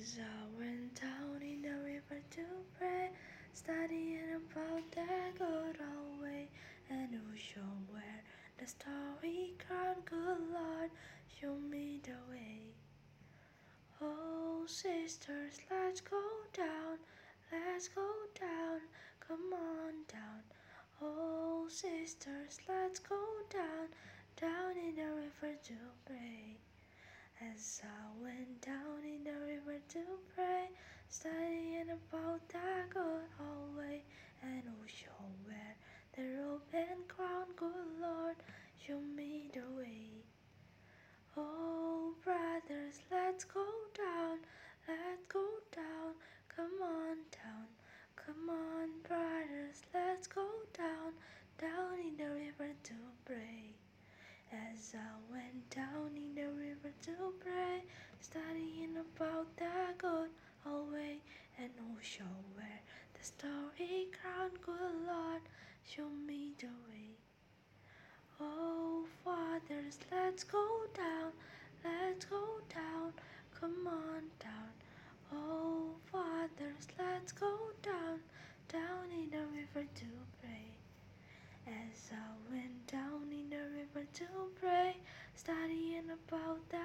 As I went down in the river to pray, studying about that good old way, and ocean where the starry crown, good Lord, show me the way. Oh, sisters, let's go down, let's go down, come on down. Oh, sisters, let's go down, down in the river to pray. As I went down in the studying about that good old way, and oh, ocean where the robe and crown, good Lord, show me the way. Oh, brothers, let's go down, let's go down, come on down, come on, brothers, let's go down, down in the river to pray. As I went down in the river to pray, studying about good old and ocean where the starry crown, good Lord, show me the way. Oh, fathers, let's go down, let's go down, come on down. Oh, fathers, let's go down, down in the river to pray. As I went down in the river to pray, studying about the